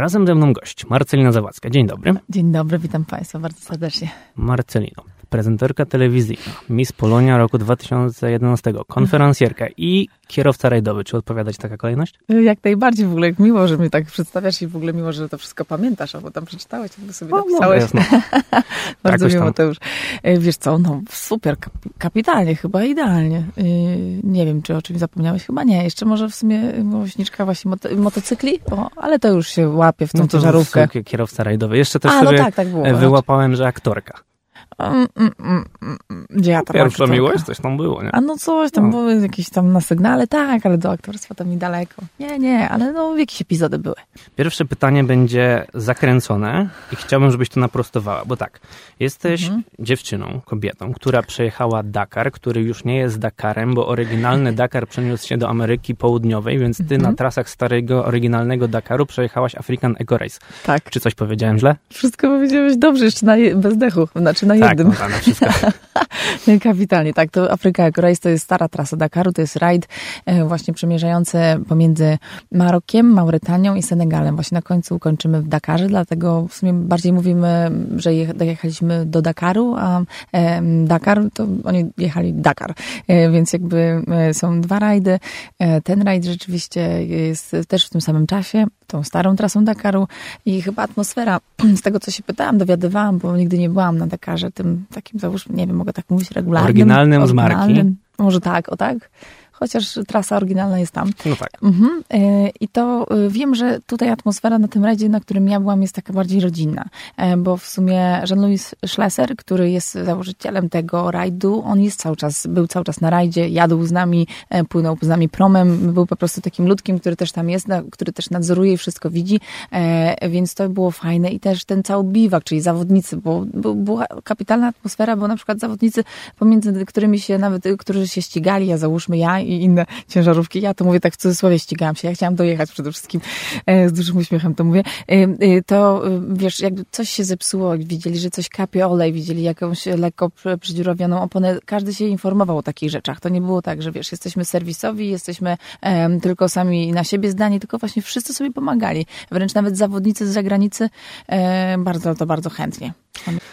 Razem ze mną gość, Marcelina Zawadzka. Dzień dobry. Dzień dobry, witam Państwa bardzo serdecznie. Marcelino, prezenterka telewizyjna, Miss Polonia roku 2011, konferencjerka i kierowca rajdowy. Czy odpowiadać taka kolejność? Jak najbardziej w ogóle, miło, że mnie tak przedstawiasz i w ogóle miło, że to wszystko pamiętasz, albo tam przeczytałeś, albo sobie No, napisałeś. no, Bardzo Jakoś miło to już. E, Wiesz co, no super, kap- kapitalnie, chyba idealnie. Yy, Nie wiem, czy o czymś zapomniałeś? Chyba nie. Jeszcze może w sumie miłośniczka właśnie moto- motocykli? O, ale to już się łapie w tą No to ciężarówkę. kierowca rajdowy. Jeszcze też A, no sobie tak, tak było. e, wyłapałem, że aktorka. Mm, mm, mm, Gdzie ja tam Pierwsza aktorka? miłość, coś tam było, nie? A no coś tam No. były jakieś tam na sygnale, tak, ale do aktorstwa to mi daleko. Nie, nie, ale no jakieś epizody były. Pierwsze pytanie będzie zakręcone i chciałbym, żebyś to naprostowała, bo tak, jesteś Mhm. dziewczyną, kobietą, która przejechała Dakar, który już nie jest Dakarem, bo oryginalny Dakar przeniósł się do Ameryki Południowej, więc ty Mhm. na trasach starego, oryginalnego Dakaru przejechałaś African Eco Race. Tak. Czy coś powiedziałem źle? Wszystko powiedziałeś dobrze, jeszcze na bez dechu, znaczy na Tak, no, tak, no, wszystko. Kapitalnie, tak. To Afryka Race to jest stara trasa Dakaru, to jest rajd e, właśnie przemierzający pomiędzy Marokiem, Mauretanią i Senegalem. Właśnie na końcu kończymy w Dakarze, dlatego w sumie bardziej mówimy, że je- dojechaliśmy do Dakaru, a e, Dakar, to oni jechali Dakar. E, więc jakby są dwa rajdy. Ten rajd rzeczywiście jest też w tym samym czasie, tą starą trasą Dakaru i chyba atmosfera, z tego co się pytałam, dowiadywałam, bo nigdy nie byłam na Dakarze, tym takim załóżmy, nie wiem, mogę tak mówić, regularnym. Oryginalnym z marki. oryginalnym. Może tak, o tak. Chociaż trasa oryginalna jest tam. No tak. Mhm. e, I to e, wiem, że tutaj atmosfera na tym rajdzie, na którym ja byłam, jest taka bardziej rodzinna. E, Bo w sumie Jean-Louis Schlesser, który jest założycielem tego rajdu, on jest cały czas, był cały czas na rajdzie, jadł z nami, płynął z nami promem, był po prostu takim ludkiem, który też tam jest, który też nadzoruje i wszystko widzi, więc to było fajne. I też ten cały biwak, czyli zawodnicy, bo, bo była kapitalna atmosfera, bo na przykład zawodnicy, pomiędzy którymi się nawet, którzy się ścigali, ja załóżmy ja i inne ciężarówki, ja to mówię tak w cudzysłowie, ścigałam się, ja chciałam dojechać przede wszystkim, e, z dużym uśmiechem to mówię, e, e, to wiesz, jakby coś się zepsuło, widzieli, że coś kapie olej, widzieli jakąś lekko prze- przedziurawioną oponę, każdy się informował o takich rzeczach. To nie było tak, że wiesz, jesteśmy serwisowi, jesteśmy tylko sami na siebie zdani, tylko właśnie wszyscy sobie pomagali. Wręcz nawet zawodnicy z zagranicy bardzo to bardzo chętnie.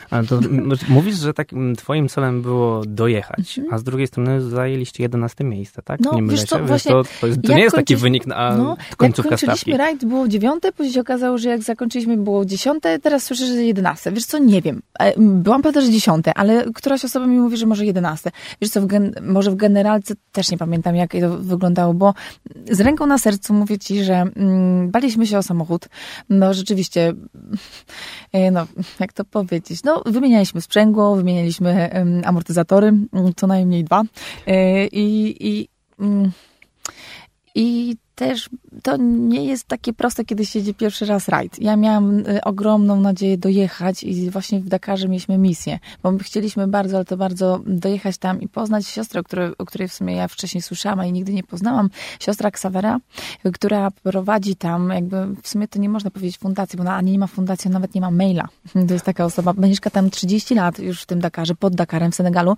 Ale to mówisz, że takim twoim celem było dojechać, a z drugiej strony zajęliście 11 miejsce, tak? Mhm. No, nie wiesz co, właśnie to, to, jest, to jak nie jest taki wynik na No, jak końcówka kończyliśmy stawki. rajd, było dziewiąte, później się okazało, że jak zakończyliśmy, było dziesiąte, teraz słyszę, że jedenaste. Wiesz co, nie wiem. E, Byłam pewna, że dziesiąte, ale któraś osoba mi mówi, że może jedenaste. Wiesz co, w gen- może w generalce też nie pamiętam, jak to wyglądało, bo z ręką na sercu mówię ci, że mm, baliśmy się o samochód. No rzeczywiście, e, no jak to powiedzieć, no wymienialiśmy sprzęgło, wymienialiśmy amortyzatory, mm, co najmniej dwa. E, I, i mm, i też to nie jest takie proste, kiedy się jedzie pierwszy raz rajd. Ja miałam y, ogromną nadzieję dojechać i właśnie w Dakarze mieliśmy misję, bo my chcieliśmy bardzo, ale to bardzo dojechać tam i poznać siostrę, o której, o której w sumie ja wcześniej słyszałam, i nigdy nie poznałam. Siostra Xavera, y, która prowadzi tam, jakby w sumie to nie można powiedzieć fundacji, bo ona ani nie ma fundacji, nawet nie ma maila. To jest taka osoba, mieszka tam 30 lat już w tym Dakarze, pod Dakarem w Senegalu.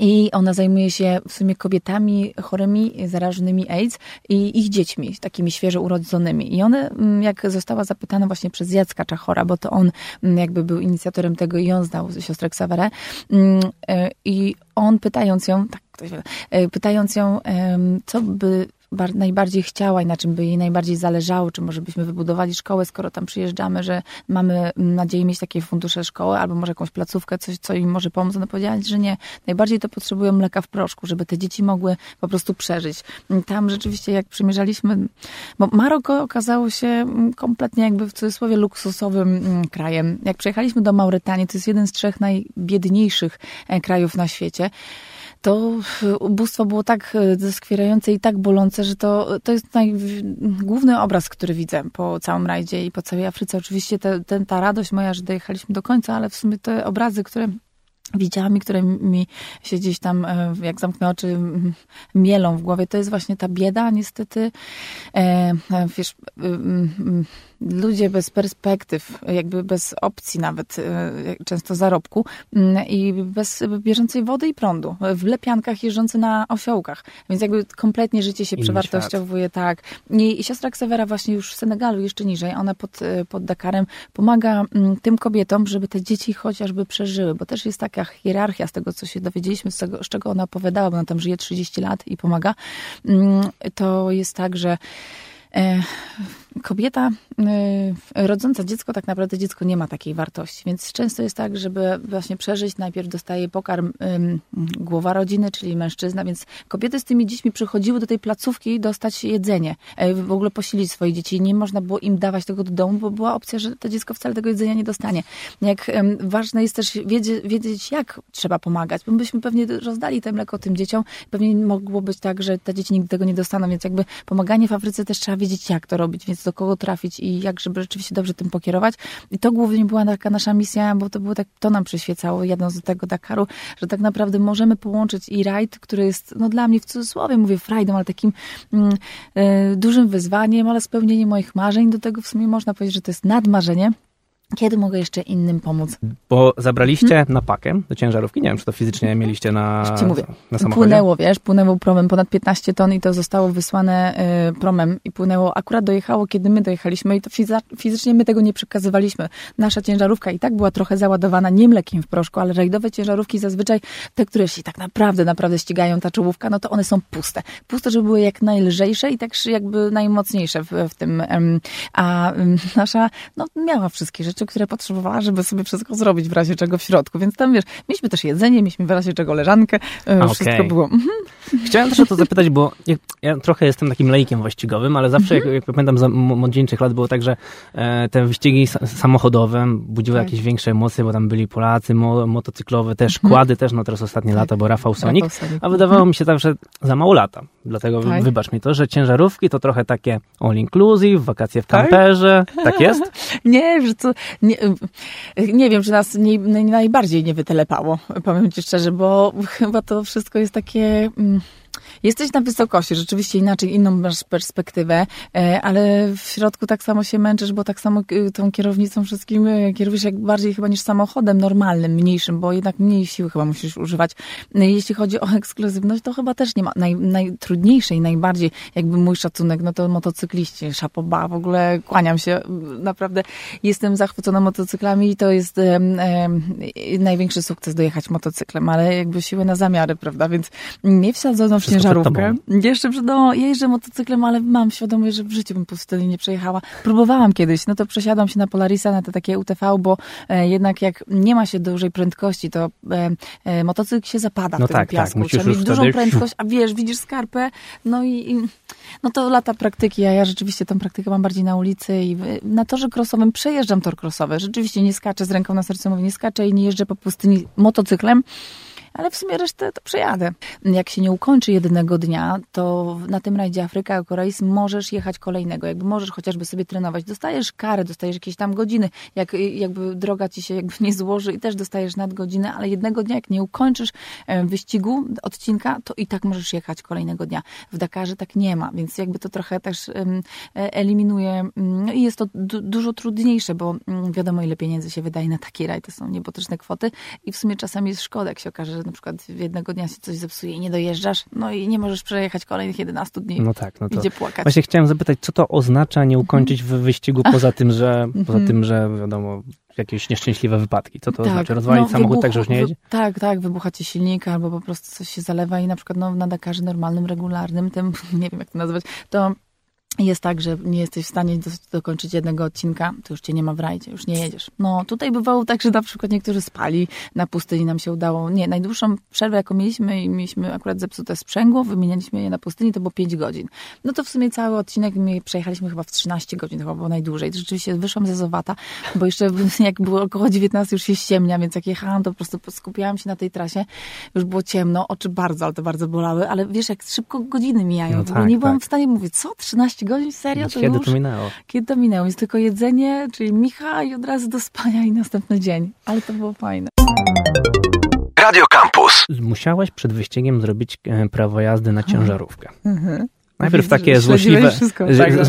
I ona zajmuje się w sumie kobietami chorymi, zarażonymi AIDS i ich dziećmi, takimi świeżo urodzonymi. I one, mm, jak została zapytana właśnie przez Jacka Czachora, bo to on mm, jakby był inicjatorem tego i on znał siostrę Ksawerę, mm, e, i on pytając ją, tak, e, pytając ją, co by najbardziej chciała i na czym by jej najbardziej zależało, czy może byśmy wybudowali szkołę, skoro tam przyjeżdżamy, że mamy mm, nadzieję mieć takie fundusze szkoły, albo może jakąś placówkę, coś, co im może pomóc. Ona powiedziała, że nie. Najbardziej to potrzebują mleka w proszku, żeby te dzieci mogły po prostu przeżyć. Tam rzeczywiście, jak przymierzaliśmy, bo Maroko okazało się mm, kompletnie jakby w cudzysłowie luksusowym mm, krajem. Jak przyjechaliśmy do Mauretanii, to jest jeden z trzech najbiedniejszych e, krajów na świecie to e, ubóstwo było tak e, zaskwierające i tak bolące, że to, to jest naj, główny obraz, który widzę po całym rajdzie i po całej Afryce. Oczywiście te, ten, ta radość moja, że dojechaliśmy do końca, ale w sumie te obrazy, które widziałam i które mi się gdzieś tam, e, jak zamknę oczy, mielą w głowie, to jest właśnie ta bieda, niestety. E, e, wiesz, m, m, ludzie bez perspektyw, jakby bez opcji nawet e, często zarobku mm, i bez bieżącej wody i prądu, w lepiankach jeżdżący na osiołkach, więc jakby kompletnie życie się Inny przewartościowuje, tak. I, I siostra Ksawera właśnie już w Senegalu, jeszcze niżej, ona pod, e, pod Dakarem pomaga mm, tym kobietom, żeby te dzieci chociażby przeżyły, bo też jest taka hierarchia z tego, co się dowiedzieliśmy, z, tego, z czego ona opowiadała, bo ona tam żyje 30 lat i pomaga, Mm, to jest tak, że e, kobieta y, rodząca dziecko, tak naprawdę dziecko nie ma takiej wartości, więc często jest tak, żeby właśnie przeżyć, najpierw dostaje pokarm głowa rodziny, czyli mężczyzna, więc kobiety z tymi dziećmi przychodziły do tej placówki dostać jedzenie, e, w ogóle posilić swoje dzieci. Nie można było im dawać tego do domu, bo była opcja, że to dziecko wcale tego jedzenia nie dostanie. Jak ważne jest też wiedzieć, wiedzieć jak trzeba pomagać, bo byśmy pewnie rozdali te mleko tym dzieciom, pewnie mogło być tak, że te dzieci nigdy tego nie dostaną, więc jakby pomaganie w Afryce też trzeba wiedzieć, jak to robić, więc do kogo trafić i jak, żeby rzeczywiście dobrze tym pokierować. I to głównie była taka nasza misja, bo to było tak, to nam przyświecało jadąc do tego Dakaru, że tak naprawdę możemy połączyć i rajd, który jest, no dla mnie w cudzysłowie mówię frajdą, ale takim mm, y, dużym wyzwaniem, ale spełnienie moich marzeń. Do tego w sumie można powiedzieć, że to jest nadmarzenie. Kiedy mogę jeszcze innym pomóc? Bo zabraliście hmm? na pakę do ciężarówki. Nie wiem, czy to fizycznie mieliście na, ci mówię, na samochodzie. Płynęło, wiesz, płynęło promem ponad 15 ton i to zostało wysłane y, promem i płynęło. Akurat dojechało, kiedy my dojechaliśmy i to fizycznie my tego nie przekazywaliśmy. Nasza ciężarówka i tak była trochę załadowana nie mlekiem w proszku, ale rajdowe ciężarówki zazwyczaj, te, które się tak naprawdę, naprawdę ścigają ta czołówka, no to one są puste. Puste, żeby były jak najlżejsze i tak jakby najmocniejsze w, w tym. a nasza, no miała wszystkie rzeczy rzeczy, które potrzebowała, żeby sobie wszystko zrobić w razie czego w środku. Więc tam wiesz, mieliśmy też jedzenie, mieliśmy w razie czego leżankę, e, okay. wszystko było. Mhm. Chciałem też o to zapytać, bo ja, ja trochę jestem takim lejkiem właścigowym, ale zawsze, mhm. jak, jak pamiętam za młodzieńczych lat, było tak, że e, te wyścigi samochodowe budziły tak. jakieś większe emocje, bo tam byli Polacy, mo, motocyklowe też, mhm. kłady też, no teraz ostatnie tak. lata, bo Rafał Sonik, Rafał Sonik. a wydawało mi się że za mało lata. Dlatego tak. wybacz mi to, że ciężarówki to trochę takie all inclusive, wakacje w tak? kamperze. Tak, tak jest? nie, że co, nie, nie wiem, czy nas nie, najbardziej nie wytelepało, powiem ci szczerze, bo chyba to wszystko jest takie... Mm, Jesteś na wysokości, rzeczywiście inaczej, inną masz perspektywę, e, ale w środku tak samo się męczysz, bo tak samo e, tą kierownicą wszystkim e, kierujesz jak bardziej chyba niż samochodem normalnym, mniejszym, bo jednak mniej siły chyba musisz używać. Jeśli chodzi o ekskluzywność, to chyba też nie ma. Naj, i najbardziej jakby mój szacunek, no to motocykliści, szapoba, w ogóle kłaniam się, naprawdę jestem zachwycona motocyklami i to jest e, e, największy sukces dojechać motocyklem, ale jakby siły na zamiary, prawda, więc nie wsadzono w ciężarówkę. Jeszcze przed, no, jeżdżę motocyklem, ale mam świadomość, że w życiu bym pustyni nie przejechała. Próbowałam kiedyś, no to przesiadam się na Polarisa, na te takie UTV, bo e, jednak jak nie ma się dużej prędkości, to e, e, motocykl się zapada no w tym tak, piasku. Tak, Trzeba mieć dużą wtedy... prędkość, a wiesz, widzisz skarpę, no i, i, no to lata praktyki, a ja rzeczywiście tą praktykę mam bardziej na ulicy i na torze krosowym przejeżdżam tor krosowy. Rzeczywiście nie skaczę z ręką na sercu, mówię, nie skaczę i nie jeżdżę po pustyni motocyklem, ale w sumie resztę to przejadę. Jak się nie ukończy jednego dnia, to na tym rajdzie Afryka Race możesz jechać kolejnego, jakby możesz chociażby sobie trenować. Dostajesz karę, dostajesz jakieś tam godziny, jak, jakby droga ci się jakby nie złoży i też dostajesz nadgodzinę, ale jednego dnia, jak nie ukończysz wyścigu, odcinka, to i tak możesz jechać kolejnego dnia. W Dakarze tak nie ma, więc jakby to trochę też e, eliminuje no i jest to du dużo trudniejsze, bo mm, wiadomo ile pieniędzy się wydaje na taki rajd, to są niebotyczne kwoty i w sumie czasami jest szkoda, jak się okaże, że na przykład jednego dnia się coś zepsuje i nie dojeżdżasz, no i nie możesz przejechać kolejnych 11 dni. No tak, no to Gdzie płakać. Właśnie chciałem zapytać, co to oznacza nie ukończyć w wyścigu poza tym, że poza Mhm. tym, że wiadomo, jakieś nieszczęśliwe wypadki. Co to Tak, znaczy? Rozwalić no, samochód wybuch- tak, że już nie jedzie? Tak, tak, wybucha ci silnik albo po prostu coś się zalewa i na przykład no, na Dakarze normalnym, regularnym, tym, nie wiem jak to nazwać, to jest tak, że nie jesteś w stanie do, dokończyć jednego odcinka, to już cię nie ma w rajdzie, już nie jedziesz. No tutaj bywało tak, że na przykład niektórzy spali na pustyni, nam się udało. Nie, najdłuższą przerwę, jaką mieliśmy i mieliśmy akurat zepsute sprzęgło, wymienialiśmy je na pustyni, to było 5 godzin. No to w sumie cały odcinek my przejechaliśmy chyba w 13 godzin, chyba było najdłużej. Rzeczywiście wyszłam ze Zowata, bo jeszcze jak było około 19 już się ściemnia, więc jak jechałam, to po prostu skupiałam się na tej trasie. Już było ciemno, oczy bardzo, ale to bardzo bolały, ale wiesz, jak szybko godziny mijają, No to tak, nie byłam tak. w stanie mówić, co, 13 godzin, serio? To Kiedy już? to minęło? Kiedy to minęło? Jest tylko jedzenie, czyli Micha i od razu do spania i następny dzień. Ale to było fajne. Radio Campus. Musiałaś przed wyścigiem zrobić e, prawo jazdy na ciężarówkę. Mhm. Najpierw takie złośliwe,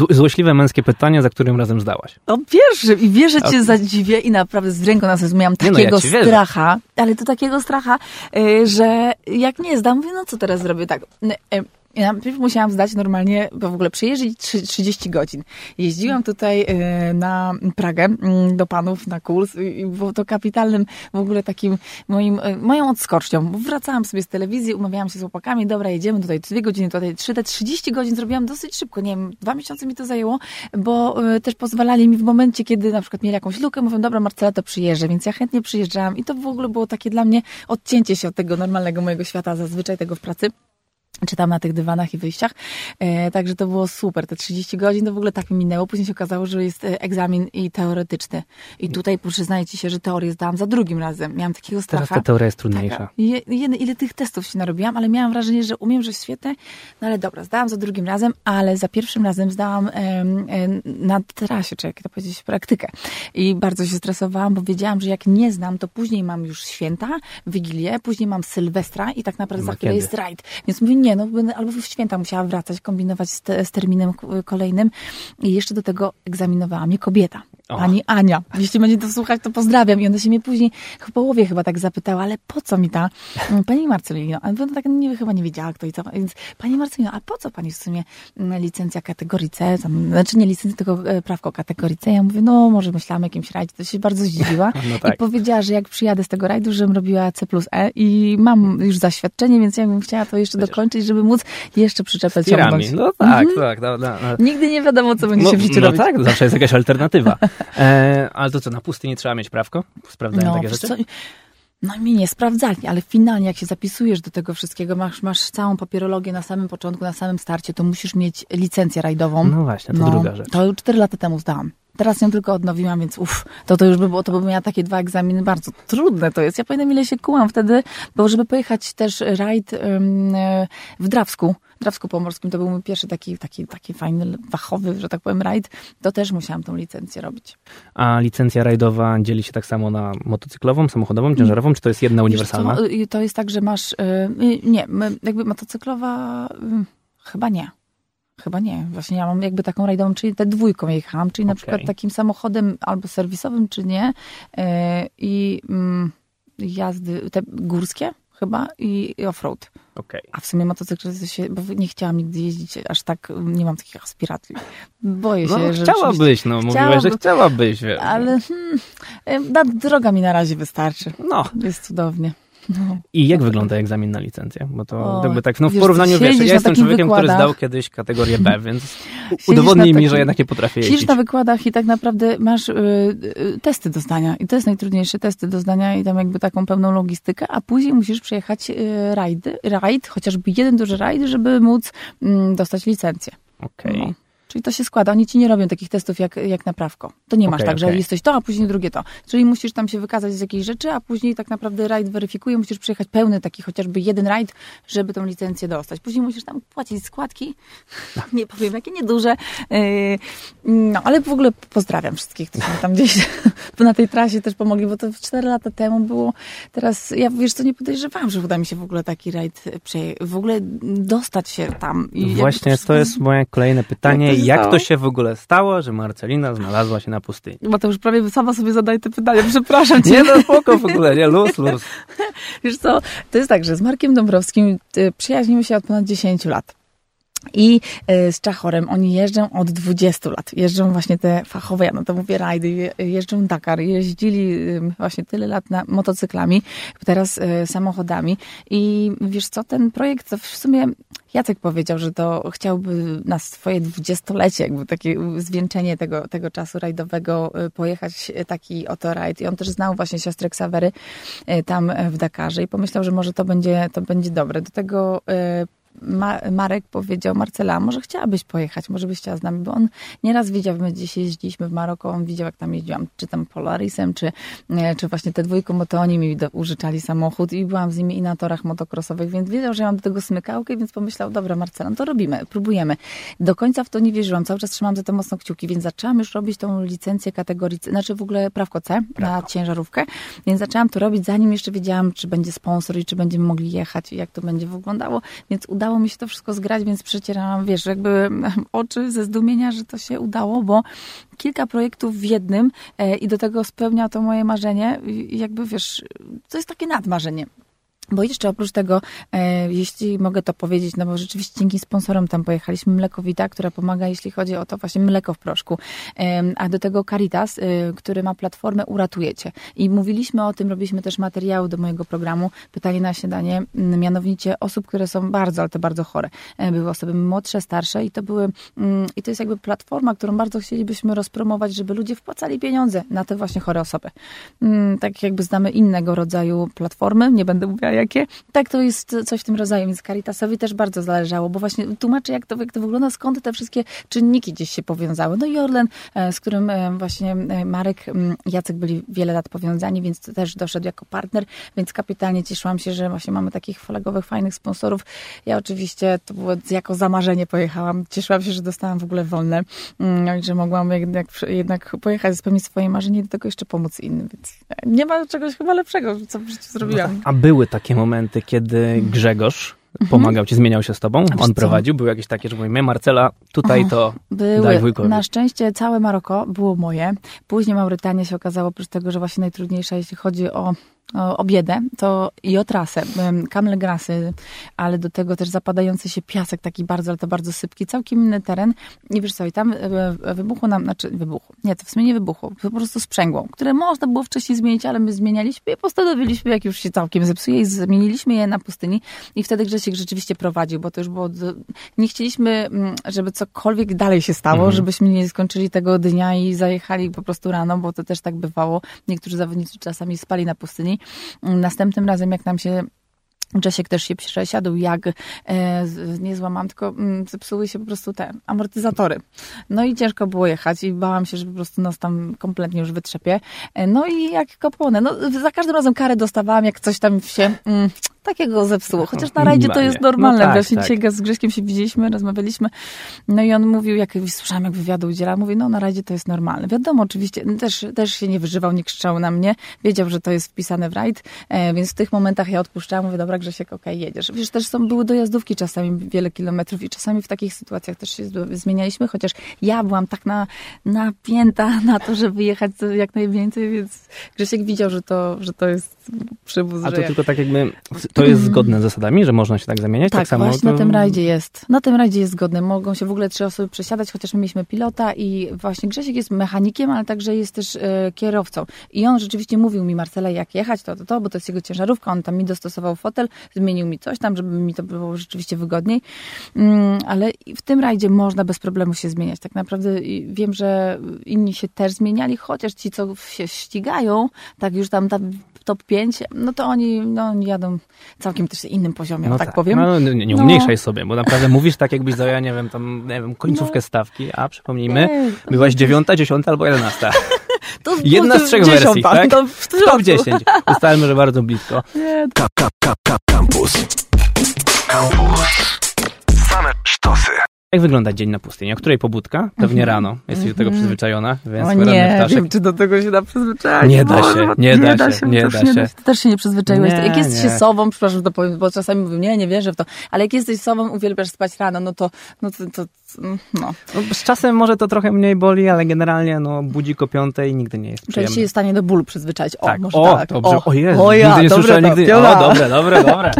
złośliwe męskie pytanie, za którym razem zdałaś. O pierwszy i wiesz, że cię zadziwię i naprawdę z ręką na sercu miałam takiego no, ja stracha, ale to takiego stracha, y, że jak nie zdam, mówię, no co teraz zrobię? Tak, y, ja najpierw musiałam zdać normalnie, bo w ogóle przejeździć 30 godzin. Jeździłam tutaj e, na Pragę mm, do panów na kurs i było to kapitalnym w ogóle takim moim, e, moją odskocznią. Wracałam sobie z telewizji, umawiałam się z chłopakami, dobra, jedziemy tutaj dwie godziny, tutaj trzy, te 30 godzin zrobiłam dosyć szybko, nie wiem, dwa miesiące mi to zajęło, bo e, też pozwalali mi w momencie, kiedy na przykład mieli jakąś lukę, mówią, dobra, Marcela, to przyjeżdżę, więc ja chętnie przyjeżdżałam i to w ogóle było takie dla mnie odcięcie się od tego normalnego mojego świata, zazwyczaj tego w pracy czytam na tych dywanach i wyjściach. E, także to było super. Te 30 godzin to w ogóle tak mi minęło. Później się okazało, że jest e, egzamin i teoretyczny. I tutaj przyznaję ci się, że teorię zdałam za drugim razem. Miałam takiego stracha. Teraz ta teoria jest trudniejsza. Je, ile tych testów się narobiłam, ale miałam wrażenie, że umiem, że świetne. No ale dobra, zdałam za drugim razem, ale za pierwszym razem zdałam e, na trasie, czy jak to powiedzieć, praktykę. I bardzo się stresowałam, bo wiedziałam, że jak nie znam, to później mam już święta, Wigilię, później mam Sylwestra i tak naprawdę no, za chwilę jest rajd. Więc mówię, nie, no będę albo w święta musiała wracać, kombinować z, te, z terminem kolejnym i jeszcze do tego egzaminowała mnie kobieta. Pani Ania. Jeśli będzie to słuchać, to pozdrawiam. I ona się mnie później w połowie chyba tak zapytała, ale po co mi ta mm, pani Marcelino? A ona tak nie, chyba nie wiedziała kto i co. Więc pani Marcelino, a po co pani w sumie mm, licencja kategorii C? Tam, znaczy nie licencja, tylko e, prawko kategorii C. Ja mówię, no może myślałam o jakimś rajdzie. To się bardzo zdziwiła. No tak. I powiedziała, że jak przyjadę z tego rajdu, żebym robiła C plus E i mam już zaświadczenie, więc ja bym chciała to jeszcze dokończyć, żeby móc jeszcze przyczepę ciągnąć. No tak, mhm. tak. No. Nigdy nie wiadomo, co będzie no, się w życiu no robić. tak, zawsze jest jakaś alternatywa. E, ale to co, na pustyni trzeba mieć prawko? Sprawdzają no, takie rzeczy? Co? No mi nie sprawdzali, ale finalnie jak się zapisujesz do tego wszystkiego, masz, masz całą papierologię na samym początku, na samym starcie, to musisz mieć licencję rajdową. No właśnie, to no, druga rzecz. To cztery lata temu zdałam. Teraz ją tylko odnowiłam, więc uff, to to już by było, to bym miała takie dwa egzaminy, bardzo trudne to jest. Ja pamiętam ile się kułam wtedy, bo żeby pojechać też rajd w Drawsku, Drawsku-Pomorskim, to był mój pierwszy taki, taki, taki fajny, fachowy, że tak powiem, rajd, to też musiałam tą licencję robić. A licencja rajdowa dzieli się tak samo na motocyklową, samochodową, ciężarową, czy to jest jedna uniwersalna? to jest tak, że masz, y, y, nie, jakby motocyklowa, y, chyba nie. Chyba nie. Właśnie ja mam jakby taką rajdową, czyli te dwójką jechałam, czyli okay. na przykład takim samochodem albo serwisowym, czy nie. I mm, jazdy te górskie chyba i, i offroad. Okay. A w sumie motocykl się, bo nie chciałam nigdy jeździć aż tak, nie mam takich aspiracji. Boję się, no, że... Chciałabyś, no, mówiłaś, że chciałabyś. Wiesz. Ale hmm, droga mi na razie wystarczy. No. Jest cudownie. No. I jak wygląda egzamin na licencję? Bo to o, jakby tak, no w porównaniu, wiesz, ja jestem człowiekiem, wykładach. który zdał kiedyś kategorię B, więc udowodnij mi, że jednak nie potrafię jeździć. Siedzisz na wykładach i tak naprawdę masz y, y, testy do zdania i to jest najtrudniejsze, testy do zdania i tam jakby taką pełną logistykę, a później musisz przejechać y, rajdy, rajd, chociażby jeden duży rajd, żeby móc y, dostać licencję. Okej. Okay. No. Czyli to się składa. Oni ci nie robią takich testów jak, jak na prawko. To nie masz okay, tak, okay. że jesteś to, a później drugie to. Czyli musisz tam się wykazać z jakiejś rzeczy, a później tak naprawdę rajd weryfikuje. Musisz przyjechać pełny taki chociażby jeden rajd, żeby tą licencję dostać. Później musisz tam płacić składki. nie powiem, jakie nieduże. Yy, no, ale w ogóle pozdrawiam wszystkich, którzy tam gdzieś na tej trasie też pomogli, bo to 4 lata temu było. Teraz, ja wiesz co, nie podejrzewałam, że uda mi się w ogóle taki rajd w ogóle dostać się tam. I Właśnie, to jest moje kolejne pytanie jak to się w ogóle stało, że Marcelina znalazła się na pustyni? Bo to już prawie sama sobie zadaję te pytania, przepraszam cię. Nie, no spoko w ogóle, nie, luz, luz. Wiesz co, to jest tak, że z Markiem Dąbrowskim y, przyjaźnimy się od ponad 10 lat. I y, z Czachorem oni jeżdżą od 20 lat. Jeżdżą właśnie te fachowe, ja no to mówię, rajdy, jeżdżą Dakar. Jeździli właśnie tyle lat na motocyklami, teraz samochodami. I wiesz co, ten projekt to w sumie Jacek powiedział, że to chciałby na swoje dwudziestolecie, jakby takie zwieńczenie tego, tego czasu rajdowego, y, pojechać taki oto rajd. I on też znał właśnie siostrę Ksawery tam w Dakarze i pomyślał, że może to będzie, to będzie dobre. Do tego ma Marek powiedział, Marcela, może chciałabyś pojechać, może byś chciała z nami, bo on nieraz widział, my gdzieś jeździliśmy w Maroko, on widział, jak tam jeździłam, czy tam Polarisem, czy, e, czy właśnie te dwójką, bo to oni mi do, użyczali samochód i byłam z nimi i na torach motocrossowych, więc wiedział, że ja mam do tego smykałkę, więc pomyślał, dobra Marcela, no to robimy, próbujemy. Do końca w to nie wierzyłam, cały czas trzymałam za to mocno kciuki, więc zaczęłam już robić tą licencję kategorii, znaczy w ogóle prawko C na ciężarówkę, więc zaczęłam to robić, zanim jeszcze wiedziałam, czy będzie sponsor i czy będziemy mogli jechać i jak to będzie wyglądało, więc udało udało mi się to wszystko zgrać, więc przecierałam, wiesz, jakby oczy ze zdumienia, że to się udało, bo kilka projektów w jednym e, i do tego spełnia to moje marzenie. Jakby, wiesz, to jest takie nadmarzenie. Bo jeszcze oprócz tego, e, jeśli mogę to powiedzieć, no bo rzeczywiście dzięki sponsorom tam pojechaliśmy Mlekowita, która pomaga, jeśli chodzi o to właśnie mleko w proszku, a do tego Caritas, e, który ma platformę Uratujecie. I mówiliśmy o tym, robiliśmy też materiały do mojego programu, pytanie na śniadanie, mianowicie osób, które są bardzo, ale to bardzo chore. E, były osoby młodsze, starsze i to były, mm, i to jest jakby platforma, którą bardzo chcielibyśmy rozpromować, żeby ludzie wpłacali pieniądze na te właśnie chore osoby. Mm, Tak jakby znamy innego rodzaju platformy, nie będę mówiła jakie. Tak, to jest coś w tym rodzaju, więc Caritasowi też bardzo zależało, bo właśnie tłumaczę, jak to, jak to wygląda, skąd te wszystkie czynniki gdzieś się powiązały. No i Orlen, e, z którym e, właśnie e, Marek, Jacek byli wiele lat powiązani, więc też doszedł jako partner, więc kapitalnie cieszyłam się, że właśnie mamy takich flagowych, fajnych sponsorów. Ja oczywiście, to było jako zamarzenie pojechałam. Cieszyłam się, że dostałam w ogóle wolne, mm, i że mogłam jednak, jednak pojechać, spełnić swoje marzenie i do tego jeszcze pomóc innym, więc nie ma czegoś chyba lepszego, co w życiu zrobiłam. A były takie momenty, kiedy Grzegorz pomagał ci, zmieniał się z tobą? On prowadził? Były jakieś takie, że mówię, mnie Marcela, tutaj to daj Były. wujkowi. Na szczęście całe Maroko było moje. Później Maurytania się okazało, oprócz tego, że właśnie najtrudniejsza, jeśli chodzi o, o, o biedę, to i o trasę. Kamle grasy, ale do tego też zapadający się piasek, taki bardzo, ale to bardzo sypki. Całkiem inny teren. I wiesz co, i tam e, wybuchło nam, znaczy wybuchło. Nie, to w sumie nie wybuchło. Po prostu sprzęgło, które można było wcześniej zmienić, ale my zmienialiśmy i postanowiliśmy, jak już się całkiem zepsuje i zmieniliśmy je na pustyni. I wtedy Grzesiek rzeczywiście prowadził, bo to już było... Nie chcieliśmy, mm, żeby cokolwiek dalej się stało, Mhm. żebyśmy nie skończyli tego dnia i zajechali po prostu rano, bo to też tak bywało. Niektórzy zawodnicy czasami spali na pustyni. Następnym razem, jak nam się Grzesiek też się przesiadł, jak e, nie złamałam, tylko mm, zepsuły się po prostu te amortyzatory. No i ciężko było jechać i bałam się, że po prostu nos tam kompletnie już wytrzepie. E, no i jak kopone. No za każdym razem karę dostawałam, jak coś tam się mm, takiego zepsuło. Chociaż na rajdzie to jest normalne. No tak, Właśnie tak. dzisiaj z Grześkiem się widzieliśmy, rozmawialiśmy. No i on mówił, jak słyszałam, jak wywiadu udziela, mówi, no na rajdzie to jest normalne. Wiadomo, oczywiście, też, też się nie wyżywał, nie krzyczał na mnie. Wiedział, że to jest wpisane w rajd, e, więc w tych momentach ja odpuszczałam, mówię, dobra Grzesiek, okej, jedziesz. Wiesz, też są, były dojazdówki czasami wiele kilometrów i czasami w takich sytuacjach też się zmienialiśmy, chociaż ja byłam tak na, napięta na to, żeby jechać jak najwięcej, więc Grzesiek widział, że to, że to jest przywóz, A to jak- tylko tak jakby, to jest zgodne z zasadami, że można się tak zamieniać? tak, Tak, samo właśnie to... na tym rajdzie jest. Na tym rajdzie jest zgodne. Mogą się w ogóle trzy osoby przesiadać, chociaż my mieliśmy pilota i właśnie Grzesiek jest mechanikiem, ale także jest też e, kierowcą. I on rzeczywiście mówił mi, Marcela, jak jechać, to, to, to, bo to jest jego ciężarówka. On tam mi dostosował fotel, zmienił mi coś tam, żeby mi to było rzeczywiście wygodniej. Mm, ale w tym rajdzie można bez problemu się zmieniać. Tak naprawdę wiem, że inni się też zmieniali, chociaż ci, co się ścigają, tak już tam, tam top 5, no to oni, no, jadą całkiem też innym poziomie, no tak, powiem. No, nie, nie No. umniejszaj sobie, bo naprawdę mówisz tak, jakbyś zajęła, nie wiem, tam, nie wiem, końcówkę No. stawki, a przypomnijmy, Nie, byłaś dziewiąta, dziesiąta albo jedenasta. to Jedna z trzech dziesiąta, wersji, tak? To w top 10. Ustalmy, że bardzo blisko. Nie, Ka- ka- ka- ka- Campus. Campus. Same sztosy. Jak wygląda dzień na pustyni? O której pobudka? Pewnie rano. Jesteś do tego przyzwyczajona, więc o nie, ptaszek. wiem, czy do tego się da przyzwyczaić. Nie da się, nie da się, nie to już da się. Ty też się nie przyzwyczaiłeś. Nie, jak jesteś się nie. sobą, przepraszam, że to powiem, bo czasami mówię, nie, nie wierzę w to, ale jak jesteś sobą, uwielbiasz spać rano, no to, no to, to no. No, z czasem może to trochę mniej boli, ale generalnie no, budzik o piątej nigdy nie jest Czyli przyjemny. się jest w stanie do bólu przyzwyczaić. O, tak. może o, tak. dobrze. O, Jezu, o ja, nigdy nie słyszałem, nigdy. piona. O, dobre, dobre, dobre.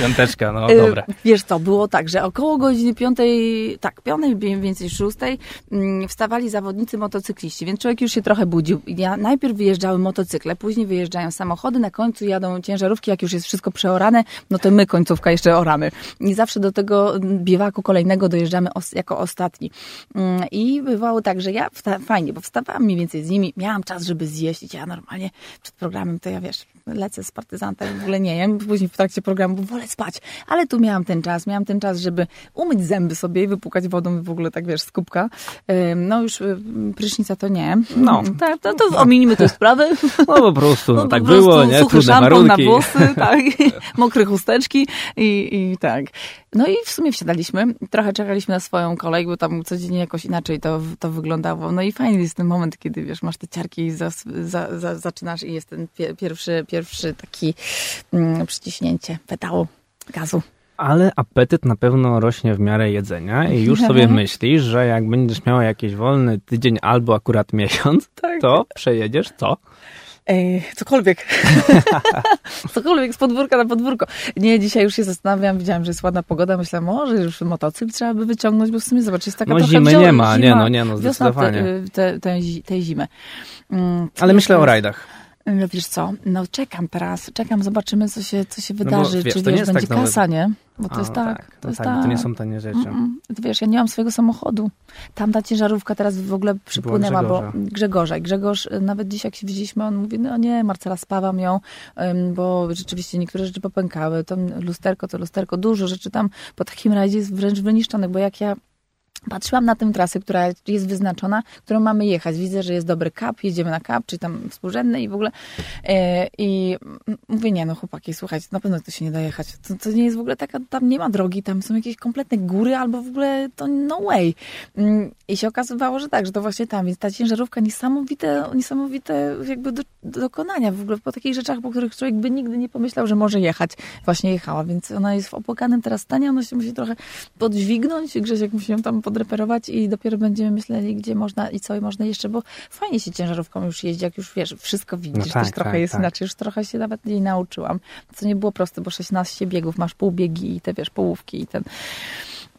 Piąteczka, no Y, dobre. Wiesz co, było tak, że około godziny piątej, tak, piątej, mniej więcej szóstej, mm, wstawali zawodnicy motocykliści, więc człowiek już się trochę budził. Ja, najpierw wyjeżdżały motocykle, później wyjeżdżają samochody, na końcu jadą ciężarówki, jak już jest wszystko przeorane, no to my końcówka jeszcze oramy. I zawsze do tego biewaku kolejnego dojeżdżamy os, jako ostatni. Mm, I bywało tak, że ja, fajnie, bo wstawałam mniej więcej z nimi, miałam czas, żeby zjeść ja normalnie przed programem, to ja wiesz, lecę z partyzanta i w ogóle nie jem, później w trakcie programu wolę spać, ale tu miałam ten czas, miałam ten czas, żeby umyć zęby sobie i wypłukać wodą w ogóle tak wiesz, z kubka. No już y, prysznica to nie. No. Tak, to, to ominimy tę sprawę. No po prostu, no, po tak prostu było, nie? Suchy szampon na włosy, tak, mokre chusteczki i, i tak. No i w sumie wsiadaliśmy, trochę czekaliśmy na swoją kolej, bo tam codziennie jakoś inaczej to, to wyglądało. No i fajny jest ten moment, kiedy wiesz, masz te ciarki i za, za, za, zaczynasz i jest ten pie, pierwszy, pierwszy taki mm, przyciśnięcie pedału gazu. Ale apetyt na pewno rośnie w miarę jedzenia i już sobie myślisz, że jak będziesz miała jakiś wolny tydzień albo akurat miesiąc, Tak. to przejedziesz co? Ej, cokolwiek. cokolwiek z podwórka na podwórko. Nie, dzisiaj już się zastanawiam, widziałam, że jest ładna pogoda, myślałam, może już motocykl trzeba by wyciągnąć, bo w sumie zobacz, jest taka No trochę zimy wzio- nie ma, nie zima, no, nie no, zdecydowanie. Te, te, te, zi- tej zimy. Mm, Ale myślę o rajdach. No Wiesz co, no czekam teraz, czekam, zobaczymy, co się, co się bo wydarzy, wiesz, czy to nie wiesz, będzie tak kasa, nie? Bo to A, jest no tak, to no jest tak, tak. to nie są tanie rzeczy. Mm, to wiesz, ja nie mam swojego samochodu. Tam ta ciężarówka teraz w ogóle przypłynęła, bo Grzegorza. Grzegorz, y, nawet dzisiaj jak się widzieliśmy, on mówi, no nie, Marcela, spawam ją, bo rzeczywiście niektóre rzeczy popękały. To lusterko, to lusterko, dużo rzeczy tam po takim rajdzie jest wręcz wyniszczonych, bo jak ja Patrzyłam na tę trasę, która jest wyznaczona, którą mamy jechać. Widzę, że jest dobry kap, jedziemy na kap, czy tam współrzędny i w ogóle. E, I mówię, nie no chłopaki, słuchajcie, na pewno to się nie da jechać. To, to nie jest w ogóle taka, tam nie ma drogi, tam są jakieś kompletne góry albo w ogóle to no way. Mm, I się okazywało, że tak, że to właśnie tam. Więc ta ciężarówka niesamowite, niesamowite jakby do, do dokonania w ogóle po takich rzeczach, po których człowiek by nigdy nie pomyślał, że może jechać. Właśnie jechała, więc ona jest w opłakanym teraz stanie, ona się musi trochę podźwignąć, Grzesiek musi ją tam podreperować i dopiero będziemy myśleli, gdzie można i co można jeszcze, bo fajnie się ciężarówką już jeździ, jak już wiesz, wszystko widzisz, No tak, trochę tak, jest tak. inaczej, już trochę się nawet jej nauczyłam, co nie było proste, bo 16 biegów, masz półbiegi i te wiesz, połówki i ten...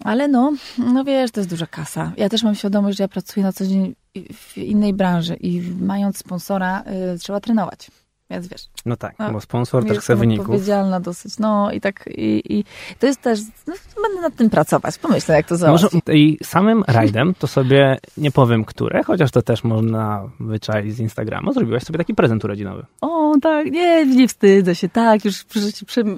Ale no, no wiesz, to jest duża kasa. Ja też mam świadomość, że ja pracuję na co dzień w innej branży i mając sponsora y, trzeba trenować. Więc wiesz, No tak, No, bo sponsor też chce wyników. odpowiedzialna dosyć. No i tak, i, i to jest też, no, będę nad tym pracować, pomyślę jak to Może załatwić. i samym rajdem to sobie nie powiem które, chociaż to też można wyczaić z Instagrama. Zrobiłaś sobie taki prezent urodzinowy. O, tak, nie, nie wstydzę się, tak, już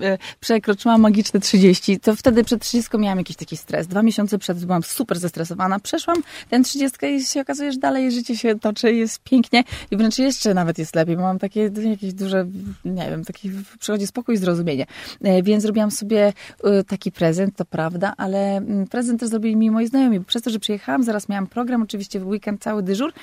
e, przekroczyłam magiczne 30, to wtedy przed 30 miałam jakiś taki stres. Dwa miesiące przed byłam super zestresowana, przeszłam ten 30 i się okazuje, że dalej życie się toczy, jest pięknie i wręcz jeszcze nawet jest lepiej, bo mam takie jakieś duże, nie wiem, taki przychodzi spokój i zrozumienie. E, Więc zrobiłam sobie e, taki prezent, to prawda, ale mm, prezent też zrobili mi moi znajomi, bo przez to, że przyjechałam, zaraz miałam program, oczywiście w weekend cały dyżur,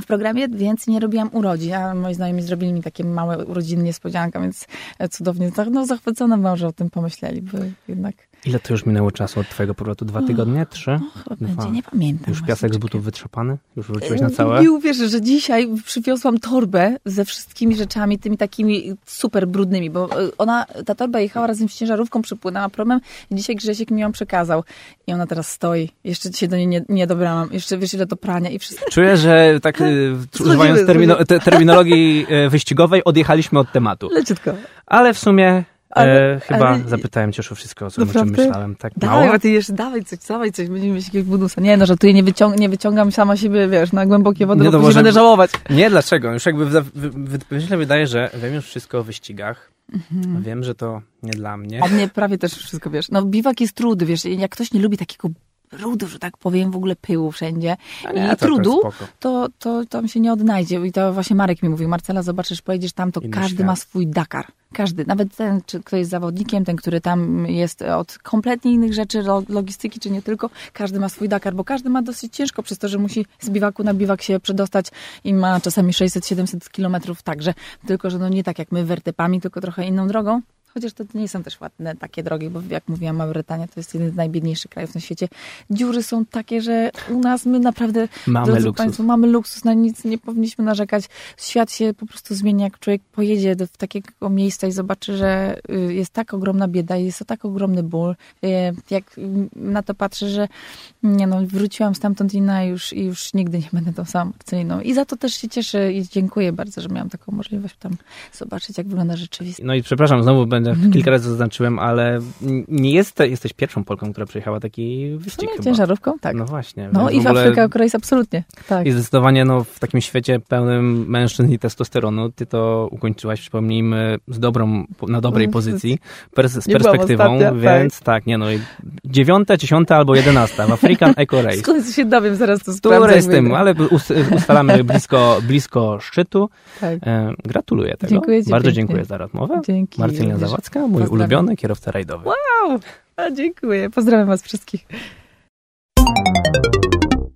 w programie, więc nie robiłam urodzin, a moi znajomi zrobili mi takie małe urodziny niespodzianka, więc e, cudownie, no zachwycona byłam, że o tym pomyśleli, bo jednak Ile to już minęło czasu od twojego powrotu? Dwa tygodnie? Trzy? no, chyba Dwa. będzie, nie pamiętam. Już piasek z butów wytrzepany? Już wróciłeś na całe? Nie uwierzysz, że dzisiaj przywiozłam torbę ze wszystkimi rzeczami, tymi takimi super brudnymi, bo e, ona, ta torba jechała razem z ciężarówką, przypłynęła promem i dzisiaj Grzesiek mi ją przekazał. I ona teraz stoi. Jeszcze się do niej nie, nie dobrałam. Jeszcze wiesz ile do prania i wszystko. Czuję, że tak y, używając termino, te, terminologii e, wyścigowej odjechaliśmy od tematu. Leciutko. Ale w sumie Ale- e, chyba ale- zapytałem cię już o wszystko, o co, o czym myślałem. Tak Dawaj, mało? a ty jeszcze dawaj coś, dawaj coś, będziemy mieć jakiegoś bonusa. Nie no, żartuję, nie, wyciąg nie wyciągam sama siebie, wiesz, na głębokie wody, Nie, bo no może- będę żałować. Nie, dlaczego? Już jakby wy, wy, wy, wydaje, że wiem już wszystko o wyścigach. Mhm. Wiem, że to nie dla mnie. O mnie prawie też wszystko wiesz. No biwak jest trudy, wiesz, jak ktoś nie lubi takiego brudu, że tak powiem, w ogóle pyłu wszędzie A i nie, to- to trudu, to, to tam się nie odnajdzie. I to właśnie Marek mi mówił, Marcela, zobaczysz, pojedziesz tam, to Inny każdy świat. ma swój Dakar. Każdy, nawet ten, czy kto jest zawodnikiem, ten, który tam jest od kompletnie innych rzeczy, lo- logistyki, czy nie tylko, każdy ma swój Dakar, bo każdy ma dosyć ciężko przez to, że musi z biwaku na biwak się przedostać i ma czasami 600-700 kilometrów także, tylko że no nie tak jak my wertepami, tylko trochę inną drogą. Chociaż to nie są też ładne takie drogi, bo jak mówiłam, Mauretania to jest jeden z najbiedniejszych krajów na świecie. Dziury są takie, że u nas my naprawdę, Mamy luksus. Państwo, mamy luksus, na nic nie powinniśmy narzekać. Świat się po prostu zmienia, jak człowiek pojedzie do w takiego miejsca i zobaczy, że y, jest tak ogromna bieda, jest to tak ogromny ból. Y, Jak mm, na to patrzę, że nie no, wróciłam stamtąd inna i już, i już nigdy nie będę tą samą Marceliną. I za to też się cieszę i dziękuję bardzo, że miałam taką możliwość tam zobaczyć, jak wygląda rzeczywistość. No i przepraszam, znowu będę Mhm. kilka razy zaznaczyłem, ale nie jest, jesteś pierwszą Polką, która przejechała taki wyścig No, ciężarówką? Tak. No właśnie. No i w ogóle- Afryka Race absolutnie. Tak. I zdecydowanie no, w takim świecie pełnym mężczyzn i testosteronu, ty to ukończyłaś, przypomnijmy, z dobrą, na dobrej Mm, pozycji, pers- z perspektywą, ostatnia, więc tak. nie no, dziewiąta, dziesiąta albo jedenasta w African Eco Race. Skąd się dowiem, zaraz to sprawdzę. Które z tym, ale us- ustalamy blisko, blisko szczytu. Tak. E, gratuluję tego. Dziękuję ci Bardzo pięknie. dziękuję za rozmowę. Dzięki. Marcelina Zawadzka, mój Pozdrawiam. ulubiony kierowca rajdowy. Wow, a dziękuję. Pozdrawiam was wszystkich.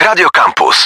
Radio Campus.